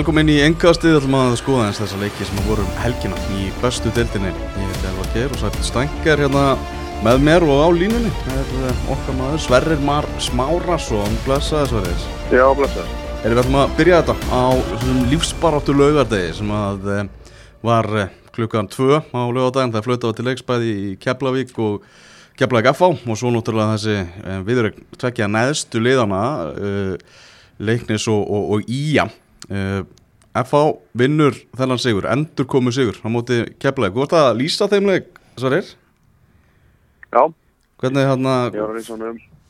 Velkomin í engastið, ætlum að skoða eins þessa leiki sem voru um helgina í bestu deildinni. Ég heiti Elvar Geir og Sættir Stænker hérna með mér og á línunni. Það er eh, okkar maður Sverrir Mar Smárasson, blessaði Sverrir. Já, blessaði. Erum við ætlum að byrja þetta á lífsbaráttu laugardegi sem að e, var e, klukkan 2 á laugardagin. Það flötaði til leiksbæði í Keflavík og Keflavík FH og svo náttúrulega þessi viður tvekja neðstu liðana leiknis og, og, og íja. Uh, eh, FH vinnur þennan sigur, endur komu sigur á móti keflaði, hvort að lýsa þeim leik Svarir? Já Hvernig hérna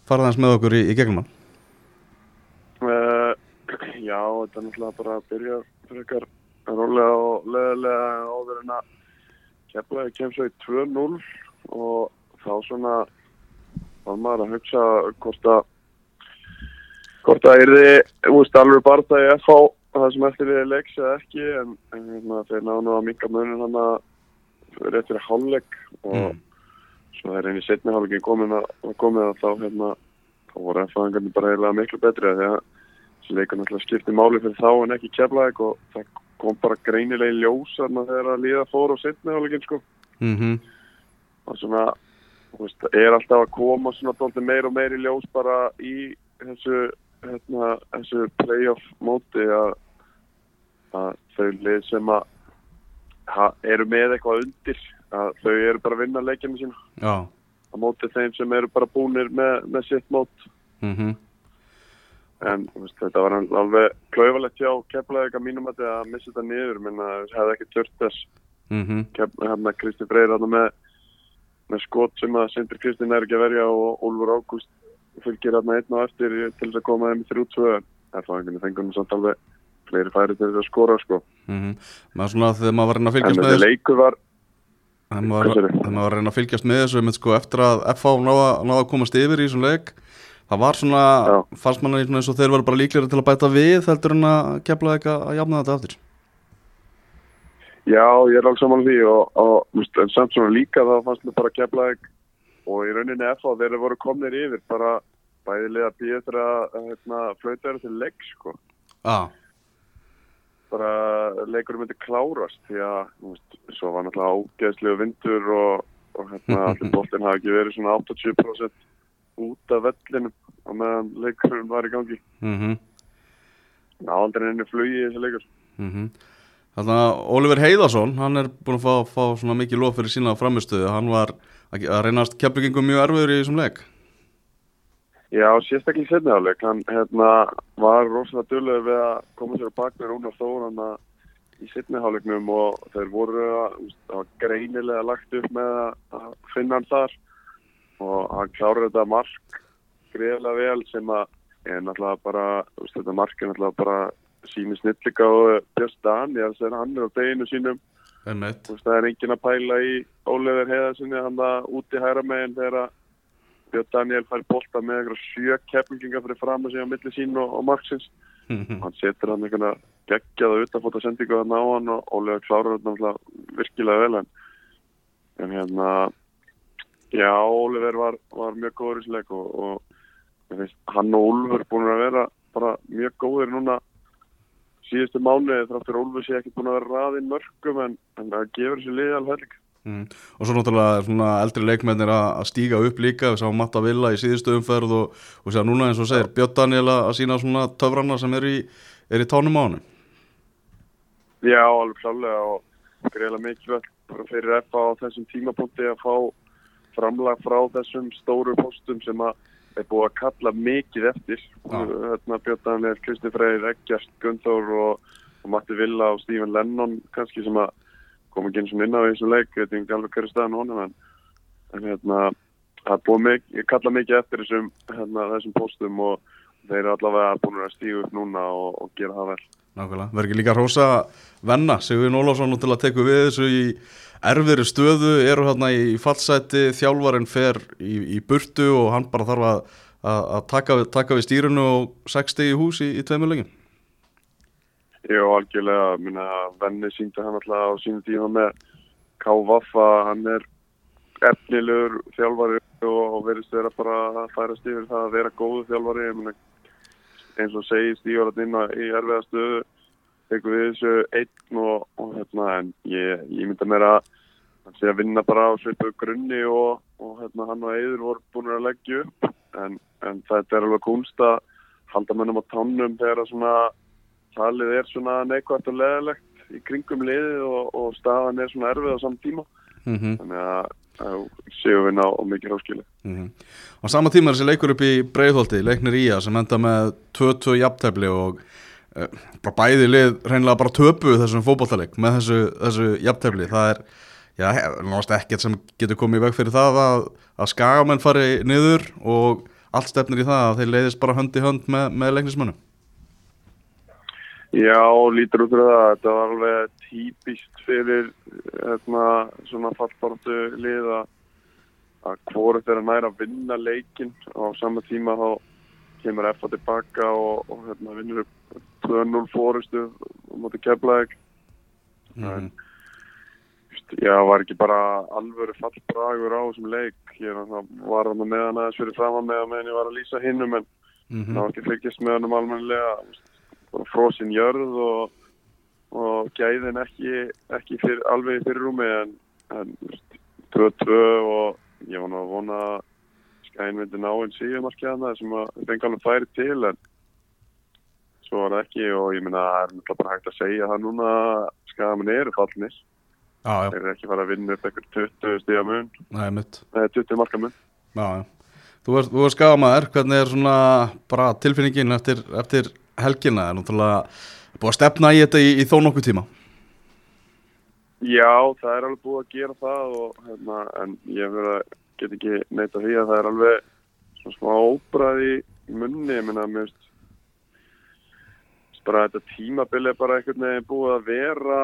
farað hans með okkur í, í gegnum hann? Uh, já, þetta er náttúrulega bara að byrja fyrir ykkar rólega og leðilega áður en að keflaði kemst svo í 2-0 og þá svona var maður að hugsa hvort að hvort að er þið, þú veist, alveg bara það ég að fá það sem eftir við leiks eða ekki en, en hérna, þeir náðu að minka munin hann að rétt fyrir hálfleik og mm. svo er eini setni hálfleikin komið að, komið að þá hérna, þá voru erfaðingarnir bara eiginlega miklu betri því að þessi leikur náttúrulega skipti máli fyrir þá en ekki keflaðik og það kom bara greinilega í ljós þegar að líða fór og setni hálfleikin sko mm -hmm. og svona veist, er alltaf að koma svona meir og meir í ljós bara í þessu hérna, þessu playoff móti að, að þau lið sem að ha, eru með eitthvað undir að þau eru bara að vinna leikjum sína Já. að móti þeim sem eru bara búinir með, með sitt mót mm -hmm. en veist, þetta var alveg klauvalegt hjá kemlaðið eitthvað mínum að að missa þetta niður menn að það hefði ekki tört þess mm -hmm. hérna Kristi Freyr með, með skot sem að Sindri Kristin er ekki að verja og Úlfur Ágúst fylgir hérna einn og eftir til þess að koma þeim í þrjú-tvö er það einhvern veginn fengunum samt alveg fleiri færi til þess að skora sko mm -hmm. maður svona þegar maður var reyna að fylgjast með leikur var þegar maður, var reyna að fylgjast með þessu sko, eftir að FH náða, að komast yfir í þessum leik það var svona, Já. fannst manna eins og þeir var bara líklega til að bæta við heldur en að kemla eitthvað að jafna þetta aftur Já, ég er alveg saman því og, og en samt svona líka þá fannst mér bara kemla eitthvað og í rauninni FH þeir voru komnir yfir bara bæðilega til að hérna, flauta þeirra til legg sko. ah. bara leikurum myndi klárast því að veist, svo var náttúrulega ágeðslega vindur og, og hérna, allir bóltinn hafi ekki verið svona 80% út af vellinum og meðan leikurum var í gangi mm -hmm. náðandinn henni flugi í þessi leikur mm -hmm. Þannig að Oliver Heiðarsson hann er búin að fá, fá svona mikið lof fyrir sína framistöðu, hann var að reynast kemplingum mjög erfiður í þessum leik. Já, sérstaklega í setniðáleik hann hérna, var rosalega dölur við að koma sér á baknir Rúnar Þóran í setniðáleiknum og þeir voru að, að greinilega lagt upp með að finna hann þar. Og hann kláður þetta mark greiðlega vel sem að er náttúrulega bara, þetta mark er náttúrulega bara síni snillika og Björn Daniels er hann er á deginu sínum. Veist, það er engin að pæla í Óleður heiðasinni hann að úti hæra meginn þegar að Björn Daniel fær bólta með eitthvað sjö keppinginga fyrir fram að segja á milli sín og, og marksins. Mm -hmm. hann setur hann einhverja geggjaða utanfóta sendingu að ná hann og ólega klárar þetta virkilega vel en, en hérna já, Óliður var, var mjög góður í sleg og, og hann og Úlfur búin að vera bara mjög góðir núna síðustu mánu þráttur Úlfur sé ekki búin að vera raðinn mörgum en, það gefur liði alveg helg Mm. og svo náttúrulega svona eldri leikmennir að stíga upp líka, við sáum Matta Villa í síðustu umferð og, og sér núna eins og segir Björn Daniel að sína svona töfranna sem er í, er í tánum á hann Já, alveg klálega og greiðilega mikilvægt fyrir FA á þessum tímapunkti að fá framlag frá þessum stóru postum sem að er búið að kalla mikið eftir. Hérna, Björn Daniel, Kristi Freyr, Eggjast Gunþór og, og Matti Villa og Stephen Lennon kannski sem að kom ekki eins og inn á þessu leik, ég veit ekki alveg hverju staðan honum en, en hérna það búið mikið, kalla mikið eftir þessum hérna, þessum postum og þeir eru allavega búin að stígu upp núna og, og gera það vel. Nákvæmlega, verður ekki líka hrósa venna, Sigurinn Ólásson til að teka við þessu í erfiðri stöðu, eru hérna í fallseti þjálfarinn fer í, í burtu og hann bara þarf að, að, að taka, taka við stýrunu og sexti í hús í, í tveimurlegin Jú, algjörlega, minna, venni síndi hann alltaf á sínu tíma með K.V.A. hann er efnilegur þjálfari og verðist vera bara að færast yfir það að vera góðu þjálfari, minna, eins og segist í orðin inn í erfiða stöðu tekur við þessu einn og, og hérna, en ég, ég mynda mér að hann sé að vinna bara á svipu grunni og, og hérna, hann og Eidur voru búin að leggja upp en, en þetta er alveg kunst að halda mönnum á tannum þegar að svona talið er svona neikvægt og leðilegt í kringum liðið og, og staðan er svona erfið á saman tíma mm -hmm. þannig að, séu við ná og mikið háskili mm -hmm. Á sama tíma er þessi leikur upp í Breiðholti, leiknir í að sem enda með 2-2 jafntefli og bara bæði lið reynilega bara töpu þessum fótballtaleik með þessu, þessu jafntefli, það er já, náttúrulega ekkert sem getur komið í veg fyrir það að, að skagamenn fari niður og allt stefnir í það að þeir leiðist bara hönd í hönd með, með leiknismönnum. Já, lítur út fyrir það. Þetta var alveg típist fyrir hérna, svona fallbartu lið að, er að næra að vinna leikin og á sama tíma þá kemur FA tilbaka og, og hérna, vinnur upp 2-0 fórustu og móti keflaðeg. mm -hmm. Já, var ekki bara alvöru fallbragur á þessum leik. Ég var hann með hann aðeins fyrir fram að með að meðan ég var að lýsa hinnum en mm það var ekki fylgjast með hann um almennilega frósin jörð og, og gæðin ekki, ekki fyr, alveg í fyrir rúmi en, en 2-2 og ég var nú að vona að skæðin myndi ná einn síðumarkjaðna sem að fengi alveg færi til en svo var það ekki og ég minna það er náttúrulega bara hægt að segja það núna skæðamin eru fallnir. Já, já, þeir eru ekki fara að vinna upp eitthvað 20 stíða mun. Það er mitt eða 20 marka mun. Já, já. Þú ert, þú ert skagamaður, hvernig er svona bara tilfinningin eftir, eftir helgina? Er náttúrulega búið að stefna í þetta í, í þó nokkuð tíma? Já, það er alveg búið að gera það og, hérna, en ég að get ekki neita því að það er alveg svona smá óbræði munni, ég minna að mér veist bara þetta tímabili er bara einhvern veginn búið að vera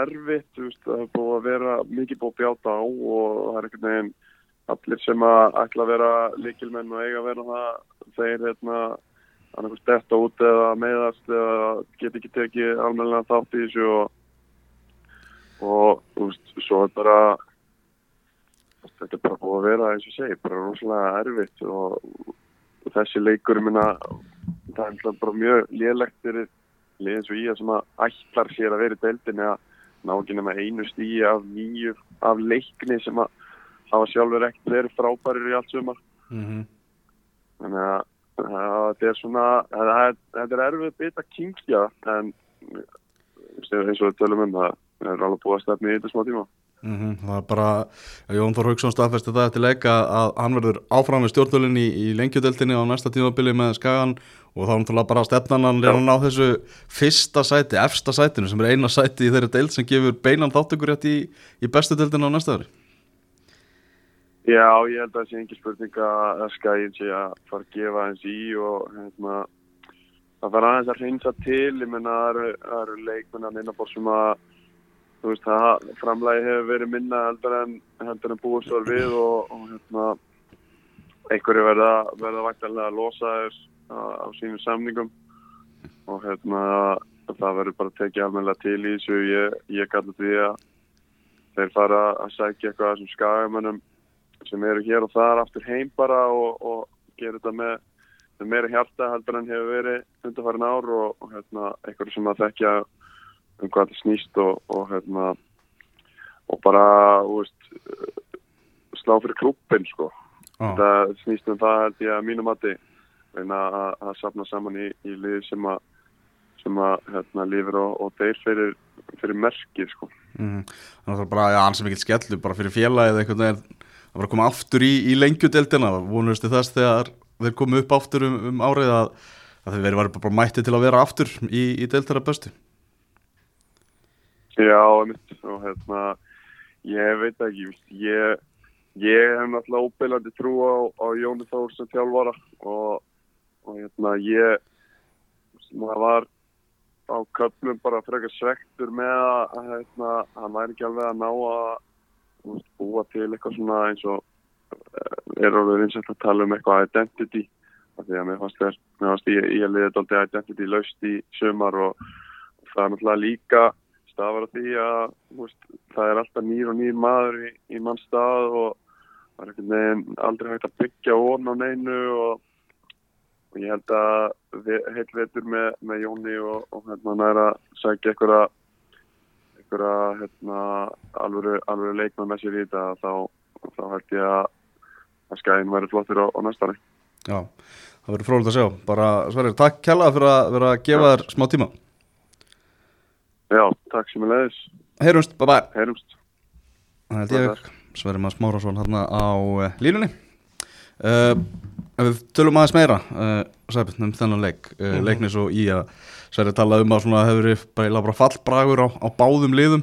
erfitt, veist, það er búið að vera mikið búið að bjáta á og það er einhvern veginn allir sem að ætla að vera líkilmenn og eiga að vera það þeir hérna annarkoð stetta út eða meðast eða get ekki tekið almennilega þátt í þessu og og þú veist, svo er bara þetta er bara búið að vera eins og segi, bara rosalega erfitt og, og þessi leikur minna, það er alltaf bara mjög lélegt fyrir lið eins og ég sem að ætlar sér að vera í deildinni að ná ekki nema einu stíi af nýju af leikni sem að hafa sjálfur ekkert verið frábærir í allt sumar mm -hmm. þannig að þetta er svona þetta er erfið bit að kynkja en eins og við tölum um það er alveg búið að stefni í þetta smá tíma Mm -hmm. Það er bara, Jón Þór Haugsson staðfesti það eftir leika að hann verður áfram við stjórnvölinni í, í lengjudeltinni á næsta tímabili með Skagan og þá er náttúrulega bara stefnan hann er hann á þessu fyrsta sæti, efsta sætinu sem er eina sæti í þeirri deild sem gefur beinan þáttökur rétt í, í bestu deildinu á næsta ári. Já, ég held að það sé engi spurning að Skagin sé að fara að gefa eins í og hérna, það fara aðeins að reynsa til, ég menna það eru, eru leikmenn að minna bór sem að þú veist það framlægi hefur verið minna heldur en, heldur en búist var við og, og hérna einhverju verða, verða vægtalega að losa þess á, sínum samningum. Og hérna það verður bara að tekja almennilega til í þessu. Ég, ég kallar því að þeir fara að sækja eitthvað sem skagamennum sem eru hér og þar aftur heim bara og, og gera þetta með meira hjarta heldur en hefur verið undarfærin ár og, og hérna, einhverju sem að þekkja um hvað þetta snýst og, og hérna og bara veist, slá fyrir klúpin sko. Ah. þetta snýst um það held ég að mínu mati reyna að, að safna saman í, í liði sem að sem að hérna, lifir og, og deyr fyrir, fyrir merkið sko. Mm. Þannig að það er bara, já, hans er mikill skellu bara fyrir félagið eitthvað er að bara koma aftur í, í lengjudeldina vonustu þess þegar þeir komu upp aftur um, um árið að, að þeir verið bara mætti til að vera aftur í, í deildara bestu Já, einmitt, og hérna ég veit ekki, ég ég hef náttúrulega óbyrlandi trú á, á Jóni Þór sem þjálfara. Og, og hérna ég það var á köflum bara frekar svektur með að, hérna, hann væri ekki alveg að ná að veist, búa til eitthvað svona eins og eh, er alveg og að tala um eitthvað identity. Því að mér fannst mér fannst ég, ég liðið alltaf identity laust í sumar og, og það er náttúrulega líka stafar af því að veist, það er alltaf nýr og nýr maður í, í mann stað og það er einhvern veginn aldrei hægt að byggja ofn á neinu og, og ég held að heilt vetur með, með Jóni og, og hérna næra sækja einhverja einhverja hérna alvöru, alvöru leikmann með sér í þetta þá, þá held ég að að skæðin væri flottir á, á næstari Já, það verður frólægt að sjá. Bara Sverrir, takk kjalla fyrir að vera að gefa þér smá tíma Já, takk sem er leiðis Heyrumst, bye bye. Heyrumst. Það held ég, Sverrir maður Smárasson hérna á uh, línunni. Uh, við tölum aðeins meira uh, Sæpil, um þennan leik uh, Mhm. leiknis og í að Sverrir talaði um að svona hefur bara, bara fallbragur á, á báðum liðum.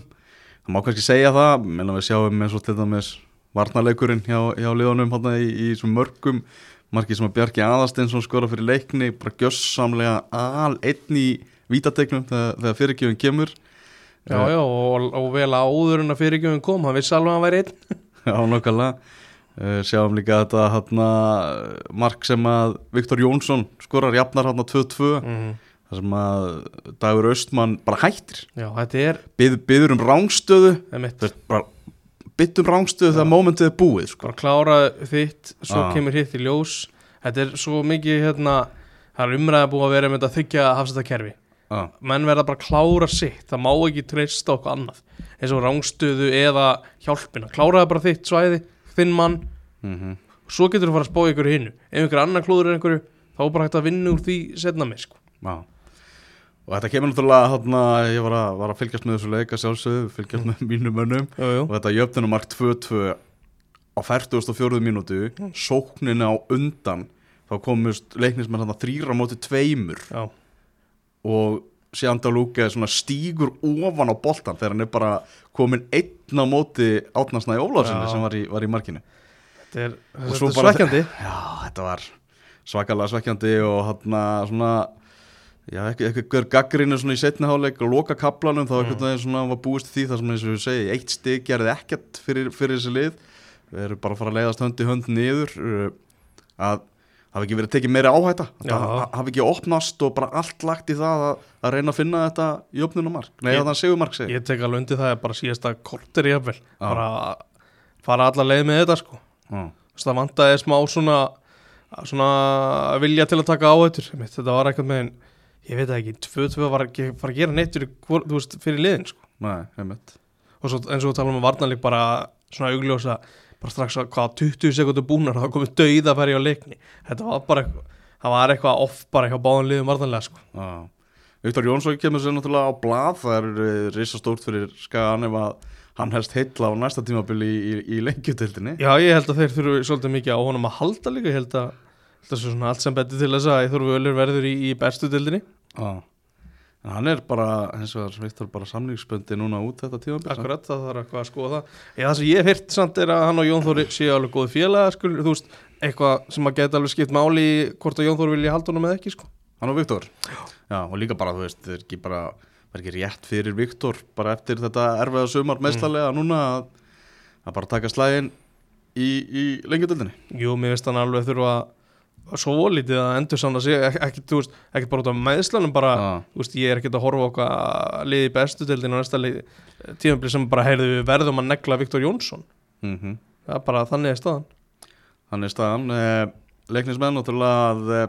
Það má kannski segja það. Menn að við sjáum eins og til dæmis varnarleikurinn hjá, hjá liðunum hérna í, í mörgum. Margir sem að Bjarki Aðarsteinsson skora fyrir leikni bara gjössamlega al einn í vítategnum þegar, þegar fyrirgjöfum kemur. Já, já, og, og vel áður en að fyrirgjöfum kom, hann vissi alveg að hann væri einn. Já, nokkarlega uh, Sjáum líka þetta hana, mark sem að Viktor Jónsson skorar jafnar hann 2-2 mm. þar sem að Dagur Östmann bara hættir. Já, þetta er Bið, biður um rángstöðu bytt um rángstöðu þegar mómentið er búið sko. bara klára þitt svo Já. kemur hitt í ljós. Þetta er svo mikið hérna það er umræða búið að vera með þetta þykja hafsættakerfi Já, menn verða bara að klára sitt það má ekki treysta okkur annað. Eins og rángstöðu eða hjálpina. Kláraði bara þitt svæði, þinn mann. Mm svo getur þú fara að spá ykkur hinnu ef ykkur annar klúður er einhverju þá er bara hægt að vinna úr því setna með sko. já. Og þetta kemur náttúrulega hérna, ég var að, var að fylgjast með þessu leika sjálfsögðu, fylgjast með mínum mönnum. Jú, jú. og þetta jöfnumark 2-2 á 44. mínútu sóknina á undan þá komust leiknismenn hérna þrýra á móti tveimur. Já. Og Sjanda Lúke stígur ofan á boltan þegar hann er bara komin einn á móti átnarsnæði Ólafsinni Já. sem var í, var í markinu. Þetta er, þetta er svekkjandi. Já, þetta var svakalega svekkjandi og hann svona já, hver gaggrinu svona í setni háleik og loka kaplanum þá veginn svona var búist því þar sem eins og við segi, eitt stig gerði ekkert fyrir, fyrir þessi lið. Við erum bara að fara að leiðast hönd í hönd niður uh, að hafi ekki verið tekið meiri áhætta. Hafi ekki opnast og bara allt lagt í það að, að reyna að finna þetta í opnunumark, nei Ég- að það séu mark segi ég tek alveg undir það að bara síðasta kortir ég vel Já. bara að fara alla leið með þetta sko. Já, það vantaði smá svona svona vilja til að taka áhættur þetta var eitthvað með ég veit ekki, 2-2 var ekki fara að gera neitt fyrir, liðin sko. nei, og svo, eins og við talum um varnarleik bara svona augljósa bara strax að hvað 20 sekundur búnar það komið dauð að ferja á leikni þetta var bara eitthvað það var eitthvað off bara hjá báðan liðum varnarlega sko. Já. Viktor Jónsson kemur sér náttúrulega á blað það er risa stórt fyrir skagan ef að hann helst heitla á næsta tímabili í, í, í lengjutildinni já ég held að þeir þurfu svolítið mikið á honum að halda líka ég held að, held að allt sem betur til þess að ég þurfu ölur verður í, í bestu dildinni Já. En hann er bara eins og það Viktor bara samningsböndi núna út þetta tímabil Akkurat, það þarf eitthvað að skoða. Já, það sem ég hef heyrt samt er að hann og Jón Þóri séu alveg góð félaga, skul, þú veist eitthvað sem að geta alveg skipt máli hvort að Jón Þóri vilja halda honum eða ekki, sko. Hann og Viktor. Já, og líka bara, þú veist, það er ekki bara það er ekki rétt fyrir Viktor bara eftir þetta erfiða sumar meðslarlega núna að, að bara taka slægin í, í lengjutildinni svo lítið að endur sann að segja ekki bara út af meðslanum bara, veist, ég er ekkert að horfa á okkar liði í bestu deildin og næsta liði tímabli sem bara heyrðu við verðum að negla Viktor Jónsson. Mm það er bara þannig er staðan. Þannig er staðan. Eh, Leiknismenn náttúrulega að eh,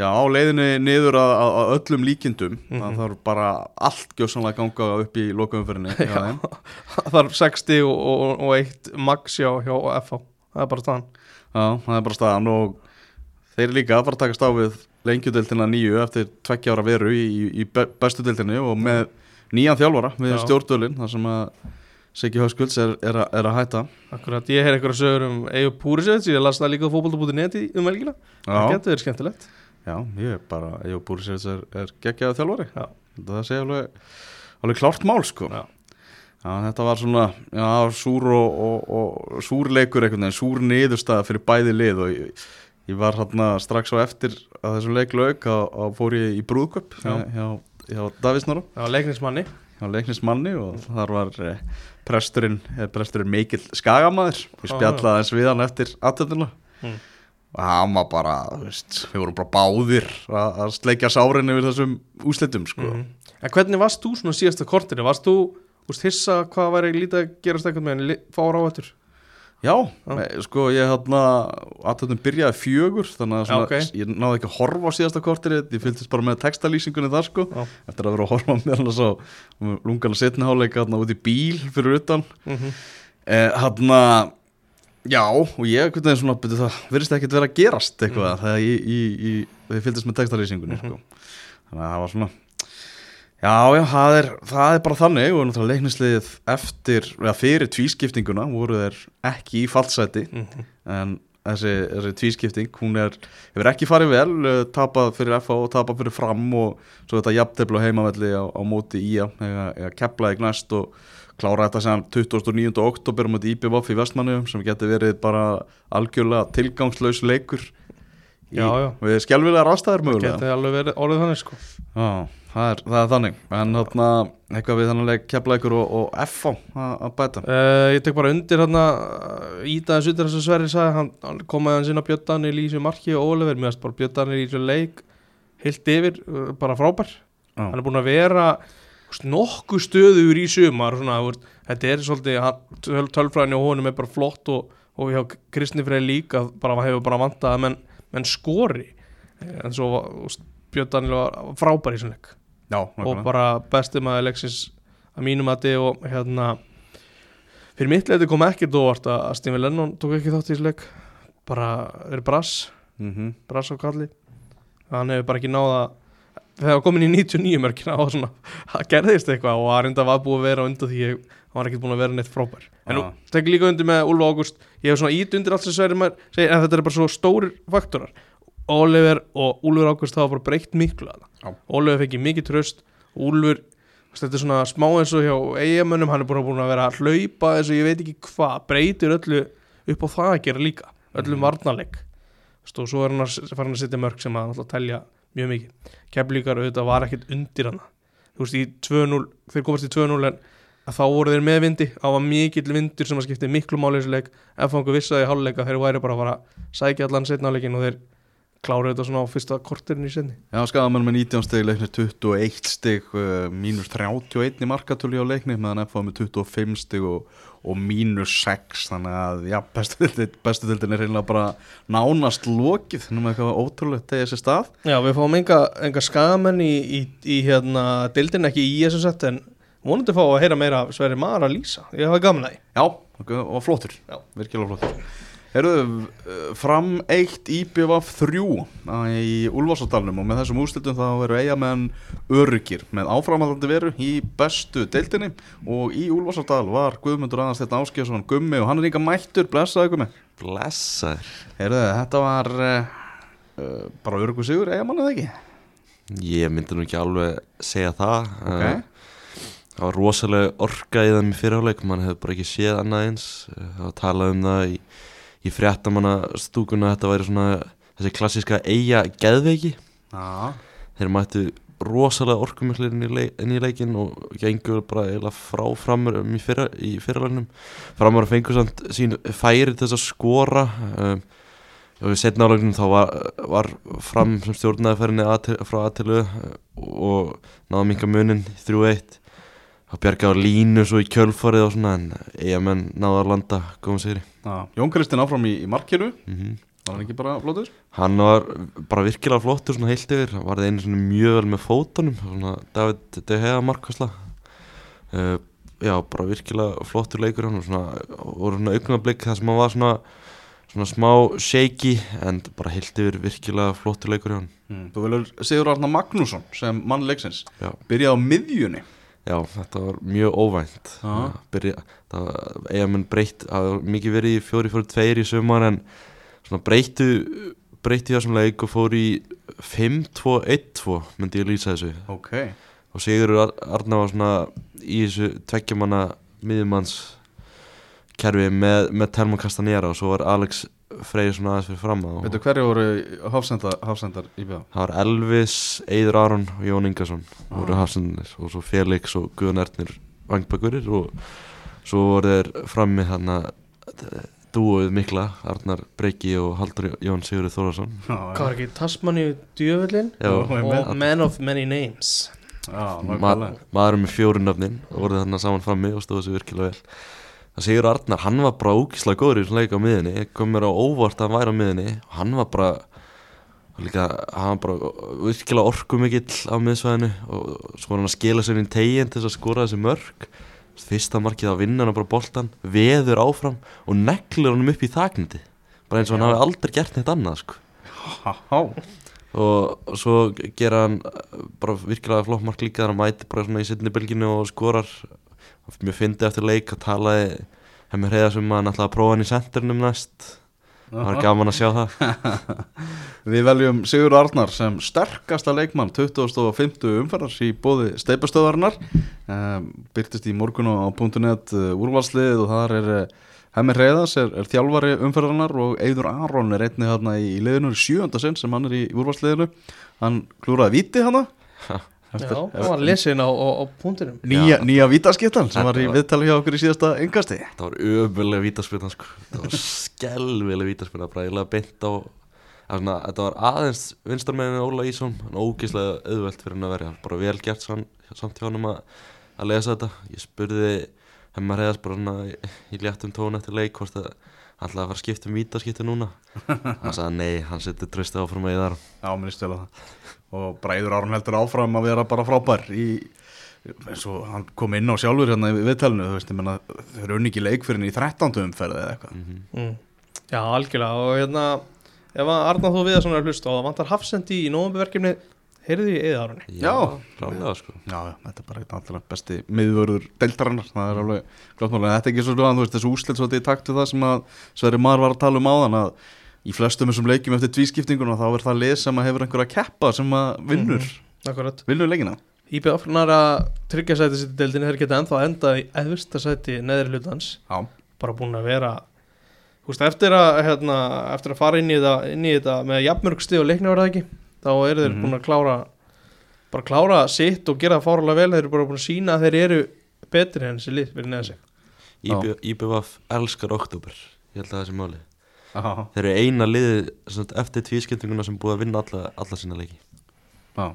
Já, á leiðinni niður að, að, að öllum líkindum það Mhm. þarf bara allt gjósanlega ganga upp í lokaumferðinni það er 60 og, og, og eitt max hjá, hjá FH það er bara staðan. Já, það er bara staðan og þeir líka fara að takast á við lengjudeldina nýju eftir tveggja ára veru í, í, í be- bestu deildinni og með nýjan þjálfara við Já. stjórnvölin þar sem að Siggi Hauskulds er, er, er að hætta Akkurat, ég heyr eitthvað sögur um Eyjur Púrisevits, ég las það líka á fótbolta.net í- um velgina, það getur verið skemmtilegt já, ég er bara og Búrisins er, er geggjaði þjálfari Já. það sé alveg, alveg klárt mál sko Já. Já, þetta var svona súr og, og, og súr leikur einhvern veginn, súr niðurstaða fyrir bæði lið og ég, ég var hérna strax á eftir að þessum leik lauk og fór ég í brúðköp Já. hjá, hjá, hjá Davísnóra, Já, leiknismanni hjá leiknismanni og þar var eh, presturinn, eh, presturinn Mikil Skagamæður Já, spjallaði eins við hann eftir aðtöndina Mm. og hann var bara, þú veist, við vorum bara báðir að, sleikja sárin yfir þessum úslitum sko. Mhm. En hvernig varst þú svona síðasta kortinu? Varst þú úst, hissa hvað væri lítið að gerast eitthvað með en fára á eftir? Já, Já. me- sko ég hérna aðtöndum byrjaði fjögur þannig að svona, ok. ég náði ekki að horfa á síðasta kortir ég fylgdist bara með textalýsingunni þar sko Já. eftir að vera að horfa með hann svo lungana setniháleika hérna út í bíl fyrir utan mm -hmm. eh, hérna já og ég hvernig svona byrju, það virðist ekkert vera að gerast eitthvað þegar ég, ég, ég, ég fylgdist með textalýsingunni sko. þannig að það var svona Já, já, það er, það er bara þannig og náttúrulega leiknisliðið eftir, eða fyrir tvískiptinguna voru þeir ekki í fallseti Mhm. en þessi, þessi tvískipting, hún er, hefur ekki farið vel, eh, tapað fyrir FH og tapað fyrir fram og svo þetta jafntefla heimavelli á, á móti í að, eða keplaði næst og klára þetta sem 29. oktober á móti IBVF í Vestmannu sem getur verið bara algjörlega tilgangslaus leikur í, Já, já. við skjálfilegar aðstæður mögulega. Geti alveg verið orðið þannig sko. Já, það er, það er þannig. En þarna, eitthvað við þannig ykkur og, og F á að bæta? Uh, Ég tek bara undir hérna Ídaðis undir þess að Sverri sagði Hann, hann komaði hann sinna Björn Daniel í þessu marki og Oliver Mér finnst bara Björn Daniel í þessu leik Heilt yfir, uh, bara frábær. Já. Hann er búin að vera veist, nokkuð stöður í sumar svona, veist, Þetta er svolítið Tölfræðin og honum er bara flott og, og hjá Kristni Frey líka bara, hefur bara vantað að menn, menn skori. En svo Björn Daniel var frábær í þessum leik. Já, og bara besti maður leiksins að mínum að þið og hérna fyrir mitt leiti kom ekkert óvart að að Stephen Lennon tók ekki þátt í þessu leik. Bara er brass. Mhm. brass á kalli. Hann hefur bara ekki náða þegar hann komin í 99 mörkina og svona það gerðist eitthvað og að reynda var búið að vera undir því ég, hann var ekki búin að vera neitt frábær. En nú Já. tek líka undir með Úlfa Ágúst. Ég hef svona ít undir allt sem Sverri maður segir en þetta er bara svo stórir faktorar. Oliver og Úlfur Ágúst hafa bara breytt miklu að það. Oliver fekk mikið tröst veist, þetta er svona smá eins og hjá eigamönnum hann er búin að, vera að hlaupa eins og ég veit ekki hvað breytir öllu upp á það að gera líka öllum mm. veist, og svo er hann að farin að setja mörg sem að telja mjög mikið. Keflíkar auðvitað var ekkert undir hana. Þú veist í 2-0 þeir komast í 2-0 en að þá voru þeir með vindi á var mikill vindur sem að skipti miklu máli í þessu leik. Ef fangu vissaði háluleika þeir væri bara að fara að sækja allan setnáleikin og þeir kláru þetta svona á fyrsta korterinn í senni Já, skadamann með 19 stig, leiknir 21 stig, uh, mínus 31 í markatölu á leikni, meðan F á með 25 stig og, og mínus 6, þannig að, já, bestu deildin, bestu deildin er reynilega bara nánast lokið, nema eitthvað ótrúlegt tegja sér stað. Já, við fáum enga, enga skamenn í, í, í hérna, dildin ekki í þessu sett en vonandi fá að heyra meira af Sverri Mar að lýsa, ég hafa gaman að því Já, og flottur, já, virkilega flottur. Herðu, uh, fram 1 IBVF 3 í Úlfarsadalnum og með þessum úrslitum þá eru eigamenn öryggir með áframhaldandi veru í bestu deildinni og í Úlfarsadal var Guðmundur Aðarsteinn Áskjösson Gummi og hann er líka mættur, blessaði Gummi. Blessaður Herðu, þetta var uh, uh, bara öryggur sigur eigamann eða ekki? Ég myndi nú ekki alveg segja það Ok. Eh, Það var rosalega orka í þeim fyrirháleik mann hefur bara ekki séð annað eins. Eh, Það var talað um það í, í fréttamanna stúkuna að þetta væri svona þessi klassíska eiga geðveiki. Já. Þeir mættu rosalega orkumiklir inn í, leik, í leikin og gengur bara eiginlega frá framur fyrra, í fyrirleginum framur að fengu samt sín færi til þess að skora. Um, og við setna álegnum þá var, var fram sem stjórnaði færinni frá aðtilu og náða minka munin 3-1 þá bjargaði á línu svo í kjölfarið og svona en eigamenn náða að landa góðum sigri. Jón Kristinn áfram í, í markinu, mm var hann ekki bara flottur? Hann var bara virkilega flottur svona heilt yfir, hann var það einu svona mjög vel með fótunum, svona David De Gea markvæsla uh, Já, bara virkilega flottur leikur hann og svona, voru svona augnablik það sem hann var svona, svona smá shaky en bara heilt yfir virkilega flottur leikur hann Mm. Þú velur Sigur Arna Magnússon sem mann leiksins, Já, byrjaði á miðjunni. Já þetta var mjög óvænt. Eigamenn breytt, það var mikið verið í fjóri fjóri tveir í sumar en svona breyttu breytti þessum leik og fór í 5-2-1-2 myndi ég lýsa þessu. Ok. og Sigur Ar Arna var svona í þessu tveggjamanna miðjumanns kerfi með, með Telmo Castanera og svo var Alex Freyr svona aðeins fyrir fram að Veitu hverju voru hafsendar, hafsendar í bjöða? það var Elvis, Eidur Aron og Jón Ingarsson voru hafsendinir og svo Felix og Guðan Ernir vangbækurir og svo voru þeir frammi þarna dúoð mikla, Arnar Breki og Haldur Jón Sigurður Þórðarsson Hvað var ekki Já, Já, og Man of Many Names. Já, Ma maður með fjóru nöfnin og voru þarna saman frammi og stóðu sér virkilega vel að Sigur Arnar, hann var bara ógíslega góður í þessum leik á miðinni, kom mér á óvart að hann væri á miðinni hann var bara líka, hann var bara virkilega orku mikill á miðsvæðinu og var hann að skila sér inn í tegin til þess að skora þessi mörg fyrsta markið á vinnan og bara boltan veður áfram og neglur honum upp í þaknindi bara eins og hann hafi aldrei gert neitt annað sko. Og, svo gera hann bara virkilega flott mark líka þar hann mæti bara svona í sittni bylginu og skorar mjög fyndi eftir leik að talaði hemmir heiða sem að hann ætlaði að prófa hann í senturnum næst. Það var gaman að sjá það. Við veljum Sigur Arnar sem sterkasta leikmann 2050 umferðars í bóði steipastöðarinnar um, byrtist í morgun á .net uh, úrvalslið og þar er uh, Hemmi Reyðas er, er þjálfari umferðarnar og Eidur Aron er einni hérna í, í liðinu. Í sjönda sinn sem hann er í úrvalsliðinu. Hann klúraði viti hana Já, það var lesin á, á, á punktinum. Nýja, nýja vítaskiptan sem var í viðtali hjá okkur í síðasta engasti það var ömulega vítaspilna sko. það var skelvilega vítaspilna bara eiginlega beint á svona, þetta var aðeins vinstarmeginu Óla Ísson en ógeðslega auðvelt fyrir hann að verja. Bara vel gert samt hjá hann að, að lesa þetta. Ég spurði hemmar heiðast bara hann í, í léttum tón eftir leik hvort að hann ætlaði að fara að skipta um vítaskipti núna. Hann sagði nei, hann setur trösti áfram að ég þar Já, mér stela það. Og Bræður Aron heldur áfram að vera bara frábær í, eins og hann kom inn á sjálfur hérna í viðtalinu, þú veist, ég menna þau eru unni ekki leik fyrir henni í 13. umferði eða eitthvað. Mm. Já, algjörlega. Og hérna ef að Arnar þó við að svona er hlust og það vantar hafsendi í nómbeverkefni heyrði ég eða Arunni Já. klálega sko. Já, þetta er bara allra besti miðvörður deildarinnar, það er alveg klart máli, en þetta er ekki svo sluðan, þú veist, þessu úslit svo þetta í takt við það sem að Sverri Mar var að tala um áðan að í flestum þessum leikjum eftir tvískiptinguna þá er það lið sem að hefur einhverja keppa sem að vinnur, Akkurat. Vinnur leikina. IBF nar að tryggja sæti sitt í deildinni þeir geta ennþá endað í eðvista sæti neðri hlutans. Já, bara búin að vera þú veist, eftir að, hérna, eftir að fara inn í þetta, inn í þetta með jafnmörg stig og leikna verða ekki þá eru þeir Mhm. búin að klára bara klára sitt og gera það fárulega vel þeir eru bara búin að sína að þeir eru betri en þessi lið fyrir neða sig Já. IBVF elskar oktober ég held að það sé máli já, þeir eru eina liðið sem sagt, eftir tvískiptinguna sem búið að vinna alla, alla sína leiki já.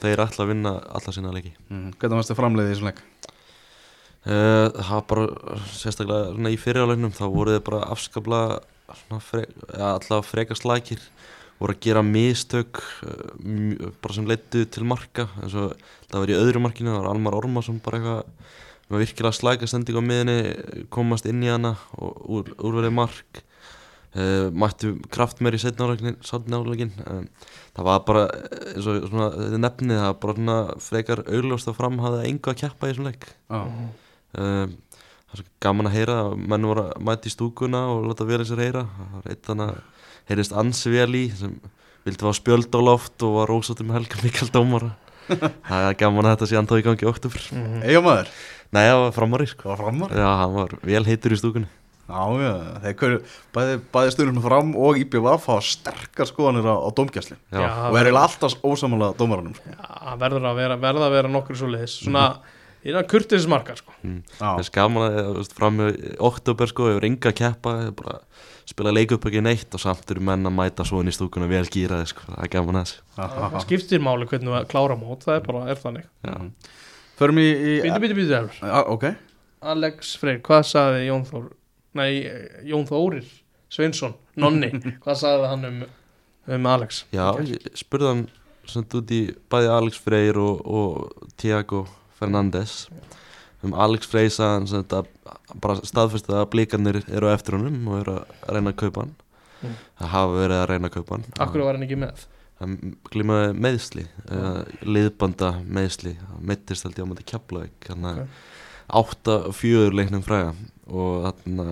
þeir ætla að vinna alla sína leiki Mm. Hvernig varst þið framleiðið í þessum leik? Uh, það var bara sérstaklega svona í fyrirjálegnum þá voru þið bara ja, alltaf freka slækir voru að gera mistök mj- bara sem leittu til marka eins og það var í öðru markinu það var Almar Ormarsson bara eitthvað með virkilega slæka sending á miðinni komast inn í hana og úr, úrverið mark. Uh, mættu kraft meir í setna álegin það var bara eh, eins og svona, þetta nefnið það var bara svona frekar augljóst að fram hafði engu að keppa í þessum leik. Já, um, það svo gaman að heyra menn voru að mæta í stúkuna og láta eins og heyra það var eitt þannig að heyrist ansi vel í sem vildi fá spjöld á loft og var rósóttur með Helga Mikael Dómara. Það er gaman að þetta sé antóð í gangi í oktober Mhm. eiga maður, nei, það var framari sko. Það var framar? Já, hann var vel heitur í stúkunni. Já, já, þeir bæði, bæði stundum fram og IBVF hafa sterkar skoðanir á, á Já, og er eiginlega alltaf ósamála dómaranum sko. Já, verður að vera, verða að vera nokkur svo leiðis svona, innan kurtismarkar sko. mm. Já, það er skaman að fram í oktober sko, hefur enga að keppa hefur bara spila leik upp ekki neitt og samt eru menn að mæta svo inn í stúkuna vel gýraði sko, það er gaman að þessu það skiptir máli hvernig við klára mót það er bara, er þannig. Já. förum í, í Býtu, býtu, býtu, Elfur. Já, ok, Alex Freyr, hvað sagði Jón Þór Nei, Jón Þórir Sveinsson, Nonni Hvað sagði hann um, um Alex? Já, ég spurði hann samt út í bæði Alex Freyr og, og Tiago Fernandes um Alex þetta bara staðfesti að blíkarnir eru á eftir honum og eru að reyna að kaupa hann. Mm. það hafa verið að reyna að kaupa hann. Akkur var hann ekki með? hann glímaði meðsli uh, liðbanda meðsli meittist held ég á mæti Keflavík. Hann að átta fjögur leiknum fræga. Og þannig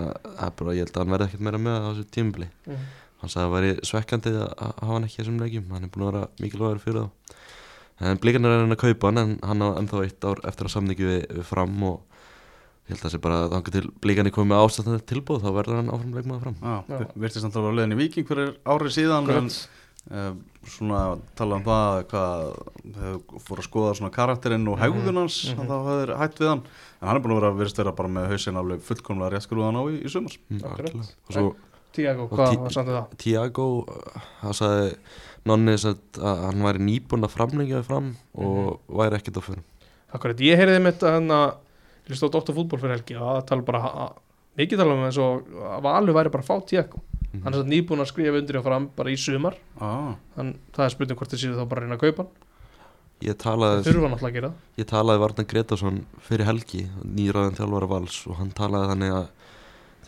að ég held að hann verði ekkert meira með á þessu tímubli Mm. hann sagði að það væri svekkandi að hafa hann ekki þessum leikjum. Hann er búin að vera mikilvægur fyrir þá en blikarnir er hann að kaupa hann en hann á ennþá eitt ár eftir að samningi við, við fram og ég held að það sé bara að þangar til blikarnir komið með ástæðan tilbúð þá verður hann áfram leikmaður fram. Já, Já. virtist að vera á leiðin í Viking fyrir árið síðan en, uh, svona tala um það hvað þau fóru að skoða svona karakterinn og hegðun hans Mhm. þá hafður hætt við hann. En hann er búin að vera, virðist vera bara með hausinn alveg fullkomlega rétt skrúðan á í, í sumars Mm, svo Tiago, hvað var samt um nonni sagt, að hann væri nýbúinn að framlengja við fram og væri ekkert á fyrir Akkurat, ég heyrði mitt að hann að ég stóð Dóttar fútból fyrir helgi og það tala bara að mikið tala um eins og að Valur væri bara að fá Tiago hann er satt nýbúin að skrifa undir og fram bara í sumar. Ah, þann, það er spurning hvort þið séu þá bara að reyna að kaupa hann. Ég það talaði, að ég talaði Varnar Gretarsson fyrir helgi nýraðan þjálfara vals og hann talaði þannig að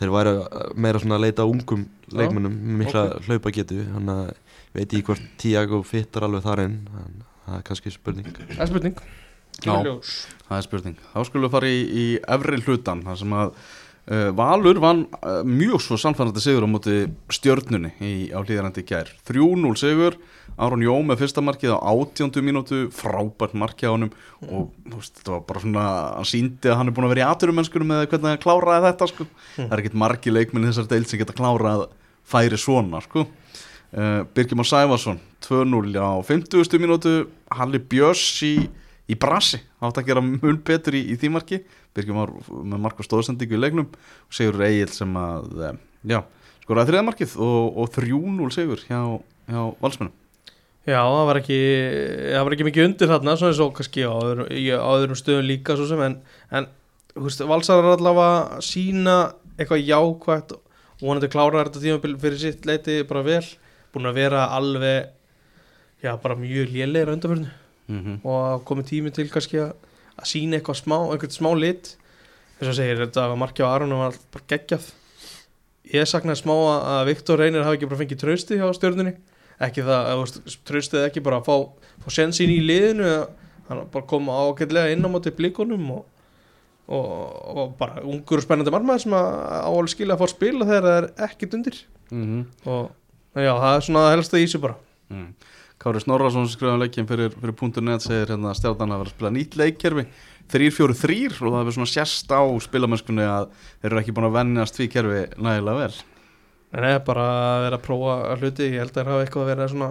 þeir væri meira svona að leita að ungum leikmönnum með mikla ok. hlaupa getu þannig að veit ekki hvort Tiago fittar alveg þar inn en það er kannski spurning það er spurning Já. Það er spurning þá skulum við fara í, í efri hlutan þar sem að uh, Valur vann uh, mjög svo samfærandi sigur á móti stjörnunni í, á hlýðarandi gær 3-0 sigur Aron Jó með fyrsta markið á 18. mínútu frábært markið á honum og veist, þetta var bara svona hann síndi að hann er búin að vera í aturumennskunum með hvernig hann kláraði þetta sko. það er ekkit margi leikminn í þessar deil sem geta klárað færi svona sko. Uh, Birgimar Sæfarsson 2-0 á 50. mínútu. Halli Björns í, í brasi. Átt að gera mun betur í, í því marki. Birgimar með marka stóðsendingu í leiknum. Og Sigur Egil sem að eh, já, skoraði þriða markið og, og 3-0 Sigur hjá, hjá valsmennum Já, það var ekki það var ekki mikið undir þarna svona eins og kannski á öðrum, í á öðrum stöðum líka sem en, en þú veist, valsar er allavega sína eitthvað jákvægt og vonandi klára þetta tímabil fyrir sitt leiti bara vel, búin að vera alveg já, bara mjög lélegir undanförnu. Mm -hmm. og komið tími til kannski að, að sína eitthvað smá, eitthvað smá lit. Þess að segir, þetta var markja á Aron og var bara geggjað. Ég saknaði smá að Viktor Reynir hafi ekki bara fengið trausti hjá stjörnunni. Ekki það, traustið ekki bara að fá, fá sensin í liðinu hann bara koma ágætlega inn á móti blíkonum og, og, og bara ungur og spennandi marmaður sem að áalveg skilja að fá að spila þegar það er ekkit undir. Mm og já, það er svona það helst að í sig bara -hmm. Kári Snorrason skrifaði leikinn fyrir, fyrir .net segir hérna að stjarnan að vera að spila nýtt leikkerfi 3-4-3 og það hefur svona sérst á spilamennskunni að þeir eru ekki búin að vennast því kerfi nægilega vel en það er bara að vera að prófa að hluti ég held að það hafa eitthvað að vera svona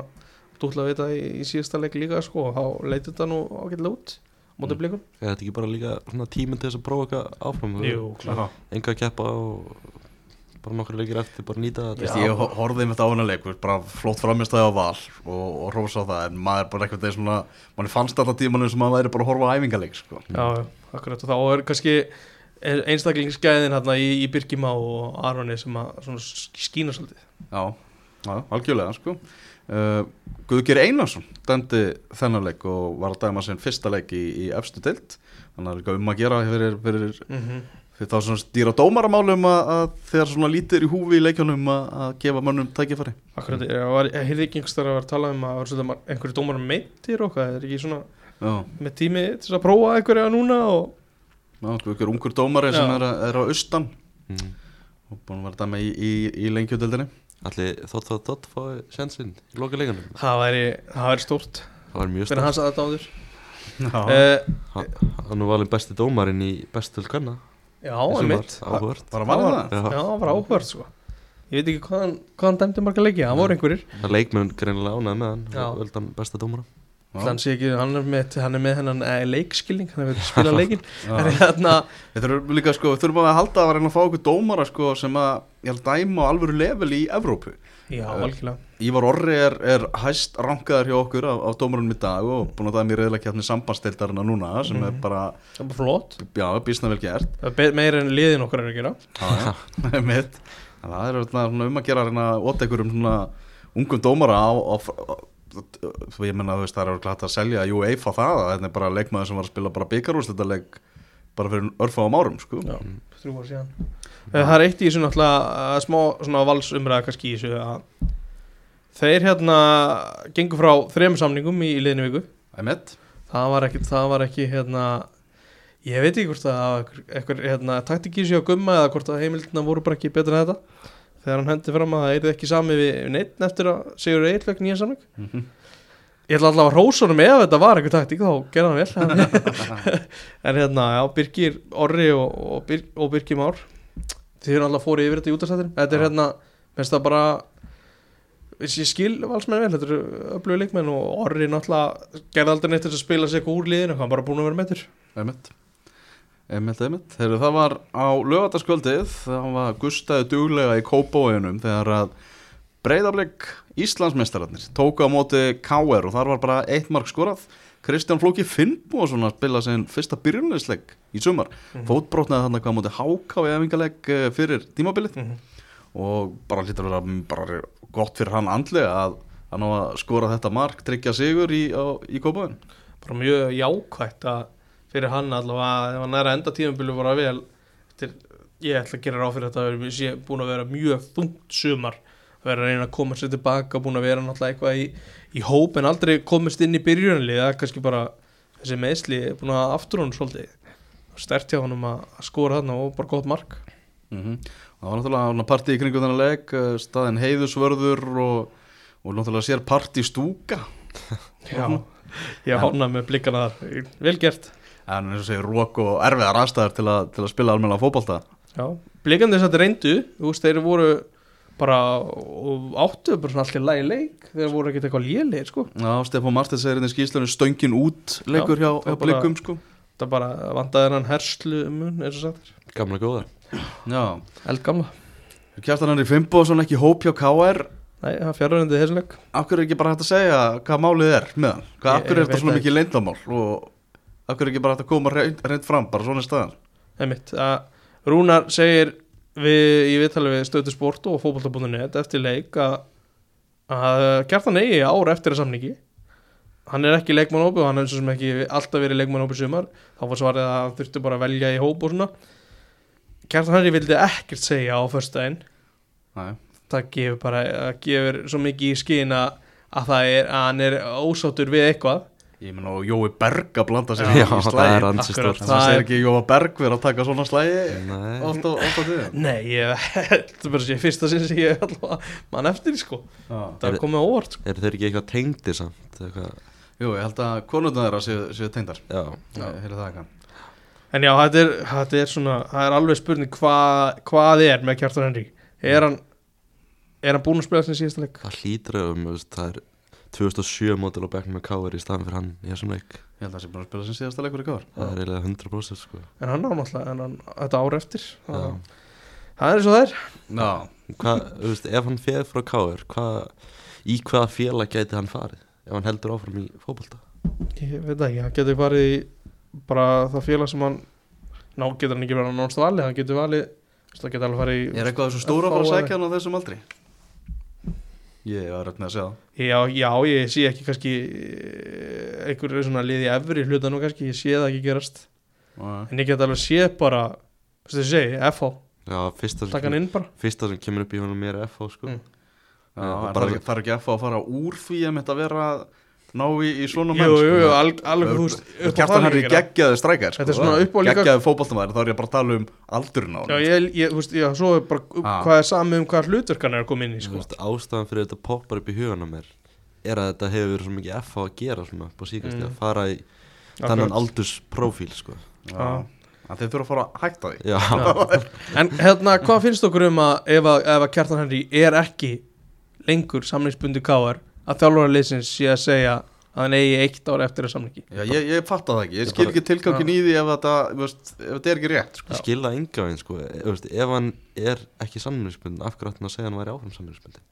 dútla að vita í, í síðasta leik líka sko, og þá leitur þetta nú ágætlega út á móti Mm. blíkun Er þetta ekki bara líka svona tíminn til þess að prófa eitthvað áfram Jú, klart. Enga að keppa og bara nokkur leikir eftir bara nýta Þú þetta veist, ég ho- horfði með þetta á hennar leik þú veist, bara flott framistæði á val og, og rósa á það en maður bara eitthvað þeir svona mann fannst alltaf tímanum sem maður væri bara að horfa á æfingaleik sko. Já, já, akkurat og þá er kannski einstaklingsgæðin hérna í, í Birkima og Aroni sem að svona skína svolítið. Já, já, algjörlega sko. uh, Guðger Einarsson dæmdi þennan leik og var að dæma sinn fyrsta leik í, í efstu deild. Þannig að það er líka um að gera fyrir, fyrir, mm fyrir þá svona dýra dómaramálum að, að þegar svona lítið er í húfi í leikjunum að, að gefa mönnum tækifæri? Akkurat, ég, heyrði ekki einhvers þar að vera að tala um að mar- einhverju dómar meittir og hvað, er ekki svona Já, með tími til að prófa einhverja núna og já Guðger ungur dómari sem Já. er, að- er á austan. Mm. og búin að vera að dæma í, í, í lengjudeldinni Allir þótt þótt þótt fái sjansinn í loka leikunum það væri, það væri stórt. Það var mjög fyrir stórt. hans að þetta áður Já, uh, Hann var alveg besti dómarinn í bestul kanna Já, einmitt. Bara var það. Já, það var áhverð sko. Ég veit ekki hvað hann, hvað hann dæmdi marga leiki, það voru einhverjir. Það leikmenn greinilega ánæði með hann. Völdi hann besta dómara. Hann sé ekki, hann er með, hann er með hennan eh, leikskilning, hann er með að spila leikin hérna, Við þurfum líka sko, við þurfum að halda að vera að fá okkur dómara sko sem að ég held dæma á alvöru level í Evrópu. já, algjörlega Ívar Orri er, er hæst rankaðar hjá okkur á, á dómarunum í dag og búin að dæma í reyðlega kjarni sambandsdeildarina núna sem er Mhm. bara, Það er bara flott já, bísna vel gert. Það er meira en liðin okkar er að gera Já. Það er um að gera að að um svona ungum dómara á, á, á ég menna þú veist það er glætt að selja UEFA það, að þetta er bara leikmaður sem var að spila bara byggarúst leik bara fyrir örfáum árum sko. Já, þrjú ár síðan Eh, Það er eitt í þessu náttúrulega eh, smá valsumræða kannski í þessu að þeir hérna gengur frá þrem samningum í, í liðinu viku það var ekki, það var ekki hérna ég veit ekki hvort að einhver hérna, taktik í sig á gumma eða hvort að heimildina voru bara ekki betur en þetta. Þegar hann hendi fram að það er ekki sami við neitt eftir að Eil fekk nýja samning. Mm ég ætla alltaf að rósa honum ef þetta var eitthvað taktík þá gerði hann vel. En hérna, já, Birgir Orri og, og, Bir, og Birgir Már. Þið eru alltaf fórið yfir þetta í útastættin þetta er hérna, mennst það bara ég skil valsmenn vel þetta eru öflugur leikmenn og Orri náttúrulega gerði aldrei neitt þess að spila sig eitthvað úr liðinu hann bara búin að vera meður Einmitt. Einmitt, einmitt. Þegar það var á lögataskvöldið það var Gustaði duglega í kópóinum þegar að breyðarblik Íslandsmeistararnir tóku á móti KR og þar var bara eitt mark skorað. Kristján Flóki Finnbúason að spila sin fyrsta byrjunleisleik í sumar. Mhm. fótbrotnaði þannig hvað mútið háká í efingaleg fyrir tímabilið. Mhm. Og bara hlýtur að vera bara gott fyrir hann andlega að hann á að skora þetta mark, tryggja sigur í, á, í kópaðin bara mjög jákvætt að fyrir hann allavega ef hann er að enda tíðanbílu voru vel eftir, ég ætla að gera ráð fyrir þetta að við sé búin að vera mjög þungt sumar að vera að reyna að koma sér tilbaka búin að vera náttúrulega eitthvað í, í hóp en aldrei komist inn í byrjunlið það er kannski bara þessi meðsli er búin að aftur hann svolítið. Stert hjá hann að að skora þarna og bara gott mark. Mm það var náttúrulega partí í kringu þennan leik eh, staðinn heiðusvörður og, og náttúrulega sér partí stúka. Já, ég hána með blikkana þar. Vel gert. En eins og segir rók og erfiðar aðstæður til, að- til að spila almenna fótbolta. Já, blikandi þess að reyndu þú veist, þeir voru bara og áttu bara svona allir lægi leik. Þeir voru ekkert eitthvað lélegir sko. Já, Stefán Martins segir hérna í skýslunum stöngin út leikur Já, hjá, hjá blikum sko. Það bara vandaði hann herslu mun eins og sagt. Er Gamla góða eldgamla. Kjartan Henry Fimboðsson ekki hóp hjá KR Nei, það fjárhörandi þessu leik Af hverju er ekki bara hægt að segja hvað málið er með hann? Hverju er þetta svona mikið leyndamál og hverju er ekki bara hægt að koma reynd, fram, bara svona staðan Einmitt, að Rúnar segir við, í viðtali við stöðu sport og fótbolta.net eftir leik að, að Kjartan eigi ár eftir að samningi. Hann er ekki leikmannhópi og hann er svo sem ekki alltaf verið leikmannhópi sumar. Þá var svarið að hann þurfti bara að velja í hóp og svona Kjartan Henry vildi ekkert segja á Nei, það gefur bara það gefur svo mikið í skina að það er að hann er ósáttur við eitthvað. Ég menn og Jói Berg að blanda sér Já, í er stort Það Það er- ekki Jóa Berg verið að taka svona slægi Nei, oft á, tíðin Nei, ég held bara að sé fyrsta sinn sem ég allavega mann eftir því, sko það Er- er komið á óvart sko. eru þeir ekki eitthvað tengdir samt? Eitthvað, Jú, ég held að konundar þeirra séu, séu tengdar. Já, Ég heyrði það ekki en já, þetta er, þetta er svona það er alveg spurning hva, hvað er með Kjartan Henry? Er hann er hann búinn að spila sinni síðasta leik? Það hlýtur að um, það er 2007 mótil á bekknum með Káir í staðan fyrir hann í þessum leik. Ég held að það sé bara að spila sem síðasta leikur í gáður það er eiginlega 100% sko. en hann á náttúrulega en hann, þetta ár eftir. Það, það er eins og það er. Já, Hvað, þú veist, ef hann fer frá Káir hvað, í hvaða félag gæti hann farið? Ef hann heldur áfram í fótbolta? Ég veit ekki, hann getur farið í bara það félag sem hann ná, getur hann ekki verið að nánast valið hann getur valið, það getur alveg farið í er eitthvað þessu stóra að fara að FH sækja hann á þessum aldri? Ég var með að segja það Já, já, ég sé ekki kannski eh, einhverju svona liði efri hluta nú kannski, ég sé það ekki gerast Nei. en ég get alveg séð bara þú veist þið segi, FH, já, fyrsta sem, taka hann inn bara fyrsta sem kemur upp í honum er FH sko. Mm. Já, Já, bara- það, það er ekki að fá að fara úr því að mitt að vera að ná í, í svona Jú, jú, jú, al, alveg þú veist Kjartan Henry geggjaði strækjar Þetta er svona upp á líka- Geggjaði fótboltamæður, þá er ég bara að tala um aldurinn á Já, hann ég, ég, þú veist, já, svo er bara Ah. hvað er samið um hvað hlutverk hann er að koma inn í, Þú sko. veist, ástæðan fyrir þetta poppar upp í huganum er er að þetta hefur verið svo mikið FH að gera svona upp á síkast Mm. að fara í þannan aldursprófíl sko. Já, en þeir þurfa að fara að hætta því. Já, Já. En hérna, hvað finnst okkur um að ef að, ef að Kjartan Henry er ekki lengur samningsbundi káar að þjálfara liðsins sé að segja að hann eigi eitt ár eftir að samningi Já, ég, ég fatta það ekki, ég skil ekki tilgangin í því ef þetta, þú veist, ef þetta er ekki rétt sko. ég skilða enga veginn sko. veist, ef hann er ekki samlýfsbundin af hverju ætti hann að segja hann væri áfram samlýfsbundin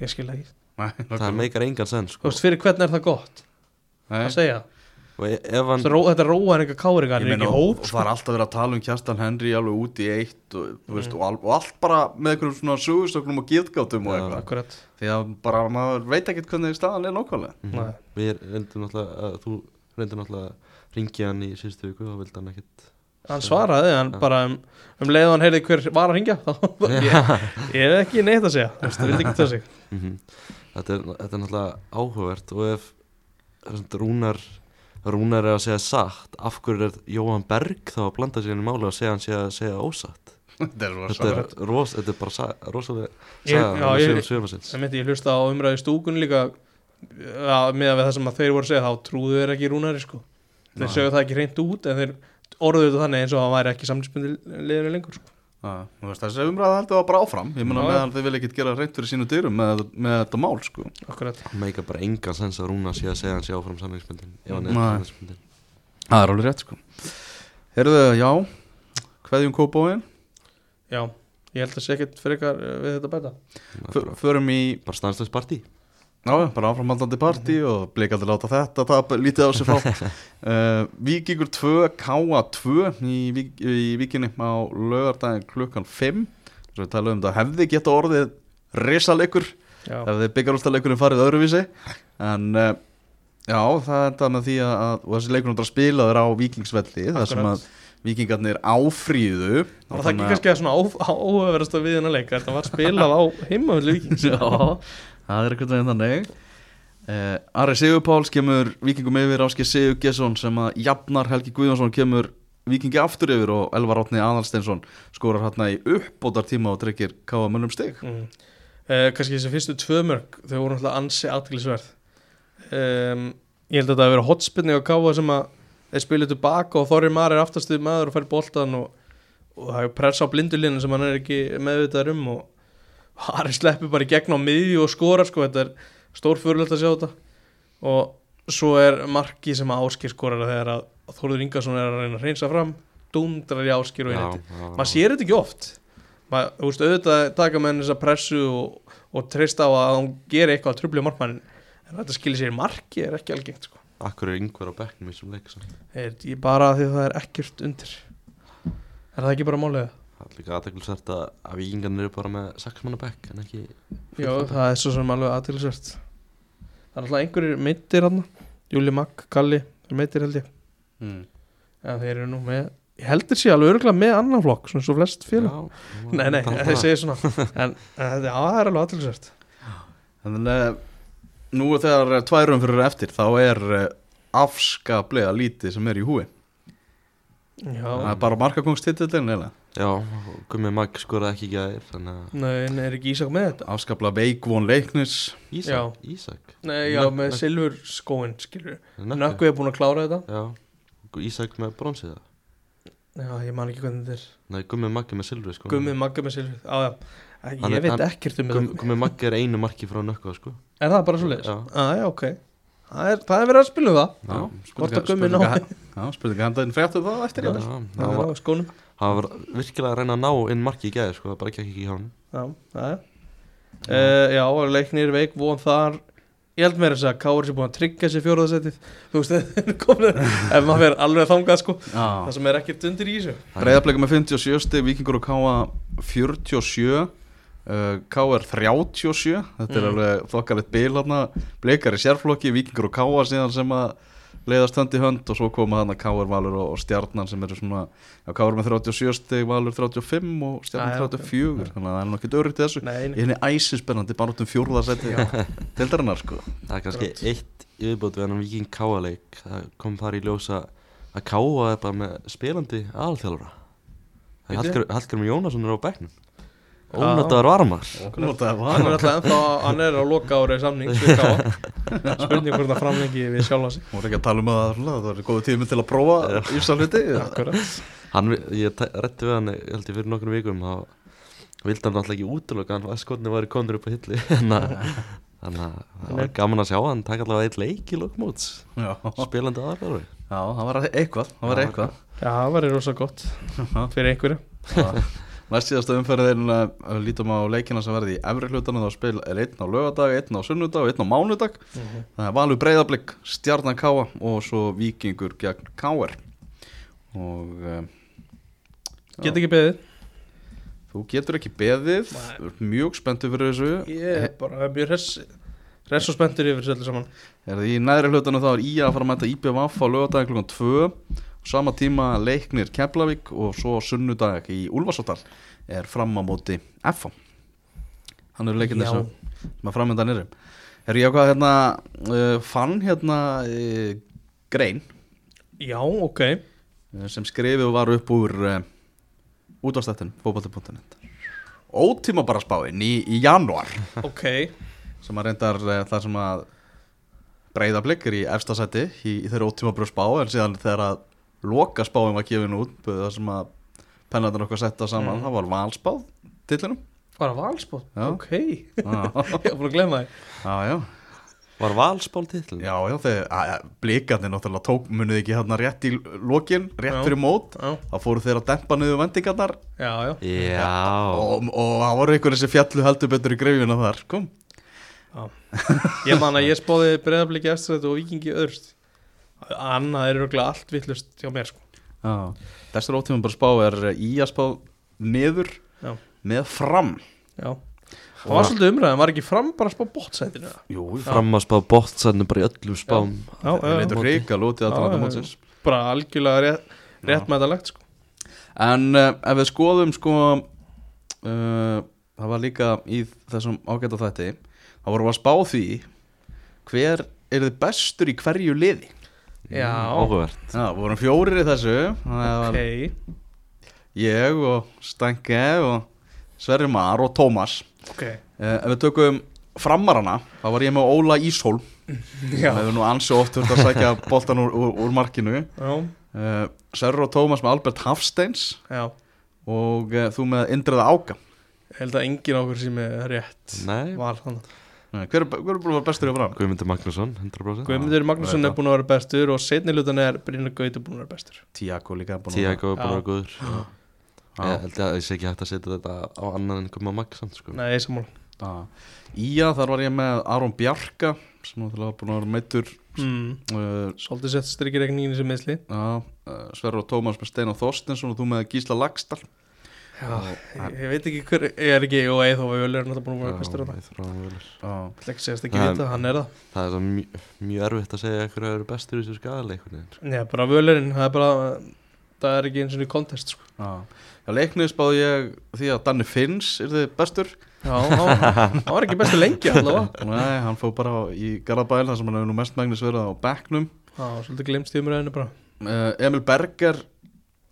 Ég skil það ekki Nei, það meikar engan senn Þú sko. veist, fyrir hvern er það gott Nei. að segja ef hann Þetta ró- Þetta róar eitthvað káringa, hann Ég er meina, ekki og, og sko. það er alltaf verið að tala um Kjartan Henry alveg út í eitt og, mm. veist, Mm. og, al, og allt bara með einhverjum svona sögurstöklum og getgátum og Já. eitthvað því að bara maður veit ekkert hvernig staðan er nákvæmlega Mhm. Nei. við reyndum náttúrulega að þú reyndum náttúrulega að ringja hann í síðustu viku og vildi hann ekkit Hann svaraði, hann bara um, um leið og hann heyrði hver var að ringja þá, ég, ég hef ekki neitt að segja það vildi ekki það sig Mhm. þetta, er, þetta er náttúrulega áhugavert og ef rúnar rúnar er að segja satt. Af hverju er Jóhann Berg þá að blanda sér inn í máli og segja hann sé að segja ósatt? Þetta er þetta svona er, ros, þetta er bara sa, rosalega Ég- hann ég- myndi ég hlusta á umræði stúkun líka að, með við það sem að þeir voru að segja þá trúðu þeir ekki rúnari sko. Þeir sögðu það ekki reynd út en þeir orðuðu þetta þannig eins og að hann væri ekki samtinsbundi liðinu lengur sko. Þessi umræða heldur að bara áfram. Ég já. meðan þið vil ekkert gera reynd fyrir sínu dyrum með, með þetta mál sko. Akkurat. Meika bara engan sens að rúnar sé að segja hann sé áfram samlingsbundin er það er alveg rétt sko. Herðu, já, hverjum kópáin Já, ég held að sé ekkert frekar uh, við þetta bæta. Förum í bara stanslöst partí Já, bara áframhaldandi partí og bleikandi láta þetta tap lítið á sig fá uh, Víkingur 2, K.A. 2 í, Vík- í Víkinni á lögardaginn klukkan 5 svo við talaðum um þetta hefði geta orðið risalegur hefði byggarústaleikurinn farið öðruvísi. En uh, já, það enda með því að, að og þessi leikurinn er spilaður á Víkingsvelli þar sem að Víkingarnir áfríðu. Var það ekki kannski að svona áhugaverðast að við hennar leika Þetta var spilað á heimavöldu vikings Já, það er eitthvað veginn þannig. Uh, Ari Sigurpáls kemur vikingum yfir Áski Sigur Gesson sem að jafnar Helgi Guðjónsson kemur vikingi aftur yfir og Elvar Átni Aðalsteinsson skorar hérna í uppbótar tíma og trekkir káa mönnum stig. Mm. uh, Kannski þessi fyrstu tvö mörg Þau voru náttúrulega ansi aðtæklisverð um, Ég held að þetta að vera hotspinni á káfa sem að þeir spilu tilbaka og Þorri Mar er aftastuð maður og fær boltan og, og það er pressa á blindulínu sem hann er ekki meðvitaður um og Harry sleppur bara í gegn á miðju og skora sko, þetta er stórfurlegt að sjá þetta. Og svo er marki sem að Áskir skorar þegar að Þórður Ingarsson er að reyna að reynsa fram. Dundrar í Áskir og einnig maður sér þetta ekki oft. Maður, þú veist, auðvitað taka með þessa pressu og, og treysta á að hann geri eitthvað að trubla markmannin en þetta skilir sér marki er ekki algengt sko. Akkur er yngvar á bekknum í þessum leik ég bara því að það er ekkert undir. Er það ekki bara málið Það er líka aðteklisvært að, að vikingarnir eru bara með sex manna bekk en ekki já, það er svo sem alveg aðtilsvert það er alltaf einhverjir meittir hann Júli Magg, Kalli, þeir meittir held ég. Mm. en þeir eru nú með ég heldur sér alveg örgulega með annan flokk svona svo flest félag Já, nei, nei, þeir segir svona. En, já, það er alveg aðtilsvert Þannig að nú þegar tværum fyrir eftir þá er uh, afskaplega lítið sem er í húi já, það er bara markakongstitillin eða Já, og Gummi Magg skoraði ekki í gæðir þannig að nei, nei, er ekki Ísak með þetta? Afskaplega veikvon leiknis. Ísak, Ísak? Nei, já, með silfur skóin, skilur Nökkvi. Nökkvi er búin að klára þetta. Já, Ísak með bronsið Já, ég man ekki hvernig þetta er. Nei, Gummi Magg er með silfri sko. Gummið magga með silfur Já, já, Hann ég er- veit hann- ekkert um Gummi, þetta. Gummi Magg er einu marki frá nökkva sko. Er það bara svo leiðis? Já. Já, já, ok. Það er, það er verið að spila um það. Já, spurninga- Gummi Já, það Já, það Það var, er hann virkilega að reyna að ná inn marki í gæðir sko, það bara gekk ekki hjá hann Já, já, já. Uh, Já, og leiknir veik von þar. Ég held meira þess að Káur sé búin að tryggja sér fjóraðasettið Þú veist, þeir eru komin Ef maður fer alveg þangað, sko. Það sem er ekkert undir í þessu. Breiðarbleika með 57 stig, Víkingur og Káa 47 uh, Káa er 37 Þetta er Mm. alveg þokkalegt bil hérna Bleikar í sérflokki, Víkingur og Káa síðan sem að leiðast hönd í hönd og svo koma hann að Káar Valur og, og Stjarnan sem eru svona já, Káar með 37 stig, Valur 35 og Stjarnan ok. 34 þannig að það er nú ekki dörrið þessu. Nei, Í nei henni æsispennandi, bara út um fjórðarsætti Tildarinnar sko. Það er kannski Akkurat. eitt yfirbót við hann viking káaleik það kom þar í ljósa að káa er bara með spilandi Bíddu. Hallgrim- Jónasson er á bekknum Já. Ónotaðar varmar Hann er var alltaf ennþá, hann er á loka árið samning Spurning hvort það framlengi við sig. Hún er ekki að tala um að það það var góðu tími til að prófa ísa hluti. Akkurat. Hann, Ég rætti við hann ég held ég fyrir nokkrum vikum þá vildi hann alltaf ekki útlöka hann að skotni væri konur upp á hilli að Þannig að það var gaman að sjá hann taka allavega eitt leik í lokmóts Já, spilandi aðalþjálfari já, það var eitthvað Það var Já, eitthvað. Já, það væri rosa gott fyrir einhverju Já. Næst síðasta umferðin lítum á leikina sem verði í efri hlutanum þá spil er einn á lögadag, einn á sunnudag og einn á mánudag. Það er Valur Breiðablик, Stjarnan Káa og svo Víkingur gegn Káar og uh, Get ekki beðið. Þú getur ekki beðið. Mjög spenntur fyrir þessu. Ég er bara mjög hress og spenntur yfir þessu öllu saman. Er það í næri hlutanum þá er í að fara að mæta IPVF á lögadagin klukkan 2 og sama tíma leiknir Keflavík og svo sunnudag í Úlfarsóttal er fram á móti FH hann eru leikinn þessu sem að framöndan eru er ég ákvað hérna uh, fann hérna uh, grein? Já, ok. Uh, sem skrifið var upp úr uh, útvarstættin fótbolti.net ótíma bara spáin í, í janúar. Ok. Sem að reyndar það sem að breyða blikkir í efstasætti í, í þeirra ótíma bara spá en síðan þegar að loka spáin var gefin út það sem að pennarnir okkar setta saman Mm. það var valspáð tillinum Var það valspót? Já. Ok. Ég var búin að glemma það já, Var valspál titl? já, já þegar blikarnir náttúrulega tók munið ekki hérna rétt í lokin, rétt Já. fyrir mót. Já, þá fóru þeir að dempa niður vendingarnar. Já, já. Já. Og, og það voru einhverjir sem fjallu heldur betur í greifina þar kom. Ég man að ég spáði breyðabliki eftir og vikingi öðrust Annað er örgulega allt vittlust hjá mér sko. Já, bestur ótíma bara spá er í að spá niður Já. með fram. Já. Það var svolítið umræðan, var ekki fram bara að spá bótsætinu Jú, Fram að spá bóttsæðinu bara í öllum spám. Já, það Já, aðtalanda já, mótsins. Bara algjörlega rétt, rétt með þetta legt sko. En uh, ef við skoðum sko uh, það var líka í þessum ágæta þætti þá vorum við að spá því hver er þið bestur í hverju liði. Áhugavert Já, við vorum fjórir í þessu. Það var Ok, ég og Stanke og Sverri Mar og Tómas. Ok. Uh, Ef við tökum framarana þá var ég með Óla Íshólm Já, Það hefur nú ansi oft þurft að sækja boltan úr, úr, úr markinu. Já, uh, Sverri og Tómas með Albert Hafsteins. Já. Og uh, þú með Indriða Áka. Ég held að enginn okkur sem er rétt Nei, var þannig Hver er, hver er búin að vera bestur í fram? Guðmundur Magnússon 100% Guðmundur Magnússon veit er búin að vera bestur og setni lutan er Brynjar Gauti búin að vera bestur Tiago líka búin að Tiago er búin að vera góður Já. Ég held að ég sé ekki hægt að setja þetta á annan en Guðma Magnússon sko. Nei, sammála Já. Ía, þar var ég með Aron Bjarka sem náttúrulega búin að vera meittur mm. uh, Svolítið sett strykir ekki nýjum sem meðsli Já, uh, Sverri og Tómas með Steinar Þorstinsson og þú með Gísla Lagstall Já, ég, ég veit ekki hver, ég er ekki og eða þá Völu er náttúrulega búin að vera bestur Já, þarna. ég þrá að vera. Já, Ég ætla ekki að segja ekki vita, hann er það Það er svo mjög, mjög erfitt að segja hverju eru bestur í þessu skadaleikunni Já, bara Völurinn, það er bara það er ekki eins og í kontest sko. já. Já, leiknið spáði ég því að Danni Finns er þið bestur Já, hann hann var ekki bestur lengi allavega Nei, hann fóð bara á- í Garabæl þar sem hann hefur nú mestmægnis verið á bekknum Já, svolítið glemst í umræðinu bara uh, Emil Berger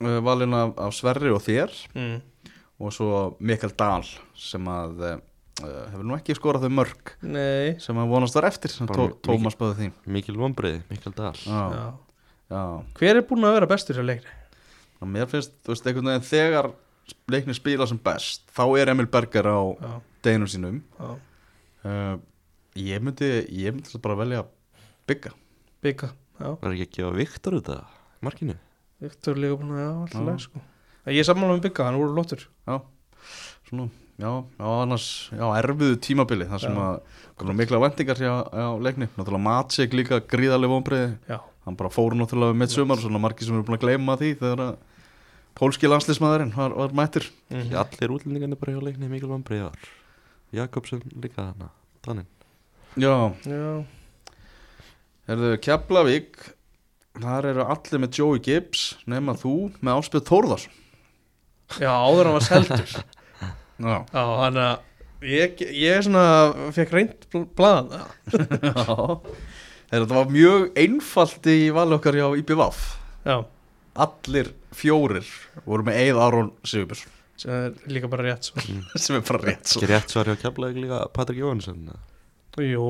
uh, valinn af, af Sverri og þér mm. Og svo Mikael Dahl sem að uh, hefur nú ekki skorað þau mörg Nei. sem að vonast var eftir sem tó, Tómas spáði því. Mikil vonbreið, Mikil Dahl. Já, Já. já. Hver er búin að vera bestur hjá leikni? Og mér finnst, þú veist, einhvern veginn þegar leiknir spila sem best þá er Emil Berger á Já, deginum sínum. Uh, ég myndi ég myndi bara velja bygga bygga Já, Var ekki að gefa Viktor þetta markinu? Viktor líka búin að, já, alltaf sko Ég er sammála með bygga, hann voru lóttur já, svona já, já, annars, já, erfiðu tímabili þar sem Já. að mikla vendingar hjá, hjá leikni, náttúrulega Matsik líka gríðarlega vonbreiði, Já, hann bara fór náttúrulega með sumar, svona margir sem eru búin að gleyma því þegar að pólski landslismæðurinn var, var mættur. Mm Ekki allir útlendingarnir bara hjá leikni Mikil vonbreið var Jakobsen líka þarna Þannig já, já, erðu Keflavík þar eru allir með Joey Gibbs nema þú með Áspjöð Þórðarsson já, áður hann var seldur. Já, Já, hann að Ég, ég er svona, fekk reynd bl- blaðan þetta var mjög einfalt í vali okkar hjá IPVAF já. Allir fjórir voru með Eið Aron Sigurbjörnsson. Sem er líka bara rétt svo. sem er bara rétt svo. Ekki rétt svar hjá Keflavík líka Patrik Jóhannesson Jú,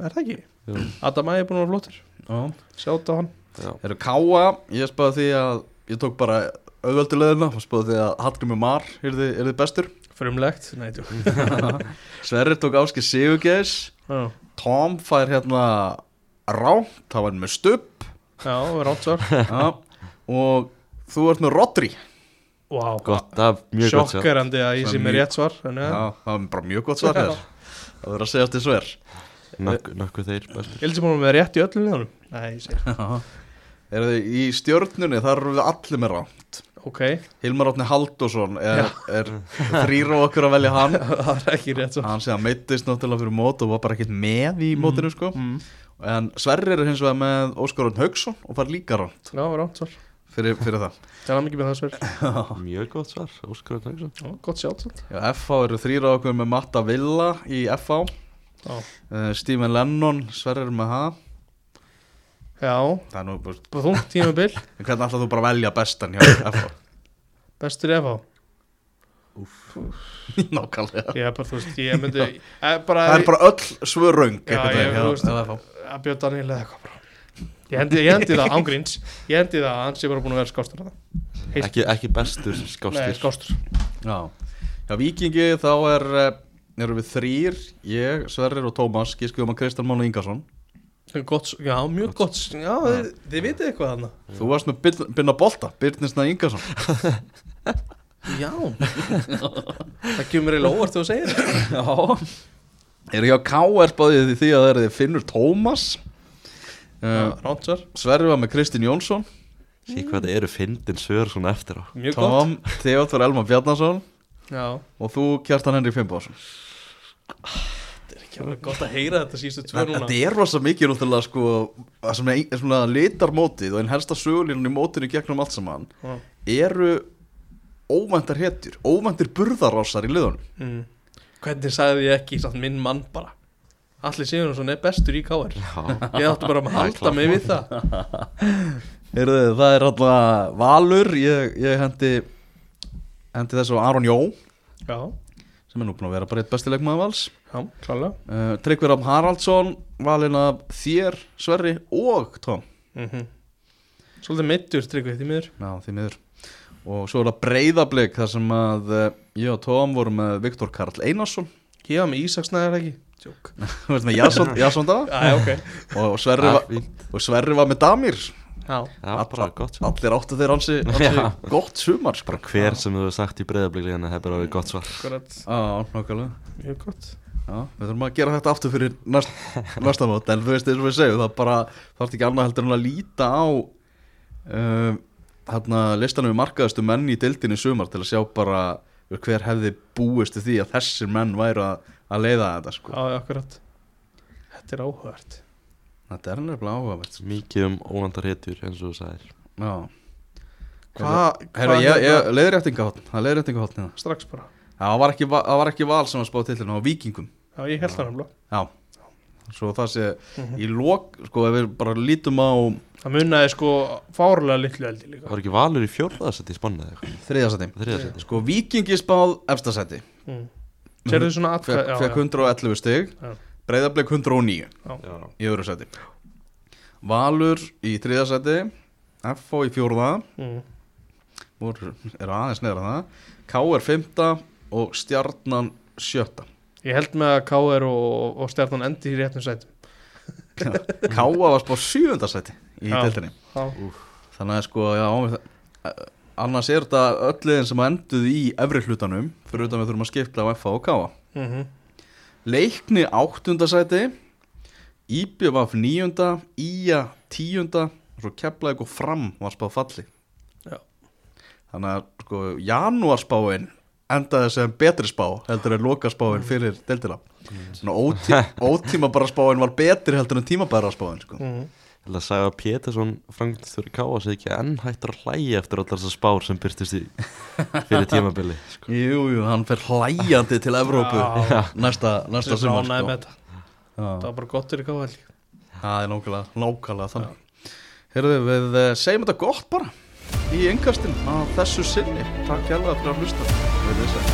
er það ekki? Jú. Adam Ægir búin að vera. Sjátt á hann. Já, Eru Káa, ég spáði því að ég tók bara auðvöldulegðina og spáði því að Hallgrimur Mar er þið, er þið bestur. Frumlegt, nei, tjók Sverri tók Áski Sigurgeis Já, Tom fær hérna ránt, það var með stubb. Já, rátt svar Já. og þú ert með Rodri. Vá, gott, það er mjög gott svar. Sjokkerandi að ég sé er rétt svar en, Já, ja. það var bara mjög gott svar Það verður að segja til sver. Nokkuð nokku þeir bestur Ég held sem búin með rétt í öllum liðanum Nei, ég segi. Er þið í stjörnunni, þar eru við allir með ránt Ok, Hilmar Átni Halldórsson er, er þrýra á okkur að velja hann. Það er ekki rétt svar Hann sé að meittist náttúrulega fyrir mót og var bara ekkert með í mótinu sko. mm. En Sverrir er hins vegar með Óskarun Haugsson og far líka ránt Já, rátt svar. Fyrir, fyrir það. Það mikið með það svar Mjög gott svar, Óskar Tæksson Já, Gott Já, FH eru þrýra okkur með Matta Villa í FH Já, uh, Stephen Lennon, Sverrir er með það já. Það er nú, bara þungt tímabil. En hvernig ætlaðu þú bara að velja bestan hjá FH? Bestur ef á Nákvæmlega. Ég er bara, þú veist, ég myndi eh, bara, Það er bara öll svör raung Já, ég- veist- FH. að bjóta Daniel eða eitthvað bara. Ég hendi, ég hendi það, ángríns Ég hendi það að hann sé bara búin að vera skástur ekki, ekki bestur Nei, skástir skástur. Já, já Víkingi þá er eh, erum við þrýr, ég, Sverrir og Tómas. Gískuðum að Kristján Mánu Ingarsson gott, Já, mjög gott Já, þið, þið vitið eitthvað þarna. Þú varst með Birn- Birna Bolta, Birnisna Ingarsson Já. Það kemur eiginlega óvart þú segir það Já. Eru hjá KR báðið því að það er þið Finnur Tómas? Uh, Sverri var með Kristinn Jónsson. Sí hvað það eru fyndin svör svona eftir á. Mjög gott. Tom, Theodor Elmar Bjarnason. Já, og þú Kjartan Henrik Finnbóðsson þetta er ekki alveg gott að heyra þetta sístu tvö núna. Þetta er rosa mikið náttúrulega sko það sem er, svona litar mótið og einn helsta sögulínan í mótinu gegnum allt saman Já. eru óvæntar hetjur, óvæntir burðarássar í liðunum. Mm. Hvernig sagði ég ekki samt minn mann bara? Allir Sigurðarsson er bestur í Já, Ég átti bara að halda mig við það. Heyrðu, það er alltaf Valur ég, ég hendi hendi þessu Aron Jó Já, sem er nú búin að vera bara eitt bestilegmaður vals já, klálega. Uh, Tryggvi Rafn Haraldsson valinn af þér, Sverri og Tom. Mm Svolítið meittur tryggvið því miður. Já, því miður. Og svo er það breyðablik þar sem að uh, ég og Tom vorum með Viktor Karl Einarsson. Ég var með Ísaksnæðar ekki? Tjók. Þú veist með Jason da Já, ok. Og Sverri, það var, og Sverri var með Damir. Já, Já, bara gott svo allir áttu þeir hansi, gott sumar sko. Bara hver sem þú hefur sagt í breyðablíkli hérna hefur alveg gott svar. Akkurat. Já, nákvæmlega. Mjög gott við þurfum að gera þetta aftur fyrir næst, næsta mót en þú veist eins og við segjum það bara þarf ekki annað heldur en að líta á um, hérna listanum við markaðustu menn í dildinni í sumar til að sjá bara hver hefði búist til því að þessir menn væru að, að leiða þetta sko. Já, akkurat. Þetta er áhugavert. Þetta er nefnilega áhugavert. Sko. Mikið um óvandar hetjur eins og þú sagðir. Já, Hvað, ég, hérna- það er hérna. Strax bara. Já, það var ekki, va- það var ekki val sem var spáð til hérna, það var vikingum Já, ég held það nefnilega. Já, svo það sé Mhm. í lok, sko, ef við bara lítum á Það munnaði sko fárlega litlu eldi líka. Var ekki valur í fjórðaðsætti í spanna eða eitthvað? Þriðasæti Þriðaðsætti Sko, vikingi spáð efstasæti mm. Sérðu svona atkvæð Fekk fekk 111 stig. Já. Breiðablik 109 Já. Í öðru sæti. Valur í þriðasæti FO í fjórða. Mm. voru, eru aðeins neðra það. KR 5 og Stjarnan 7 Ég held með að KR og, og Stjarnan endi í réttum sætum. KR var spáð 7. sæti í Já, þannig að sko, já annars er þetta öll liðin sem enduð í efri hlutanum fyrir utan við þurfum að skipta á FA og KA mm Leikni áttundasæti Íbjöfaf níunda Ía tíunda og svo Keflavík og Fram var spáð falli. Já. þannig að sko janúarspáin endaði sem betri spá heldur en lokaspáin fyrir deildina Svona ótí, ótíma bara spáin var betri heldur en tímabæra spáin sko. mm. Ég held að sagði að Pétursson frangþjóri káa sig ekki enn hættur að hlæja eftir allar þessar spár sem byrtist í fyrir tímabili sko. Jú, jú, hann fer hlæjandi til Evrópu Já. næsta, næsta sumar sko. Það var bara gott fyrir líka Það er nákvæmlega, nákvæmlega þannig Herðu, við eh, segjum þetta gott bara í yngkastin á þessu sinni Takk hjálpa fyrir að hlusta Verið þið sæl.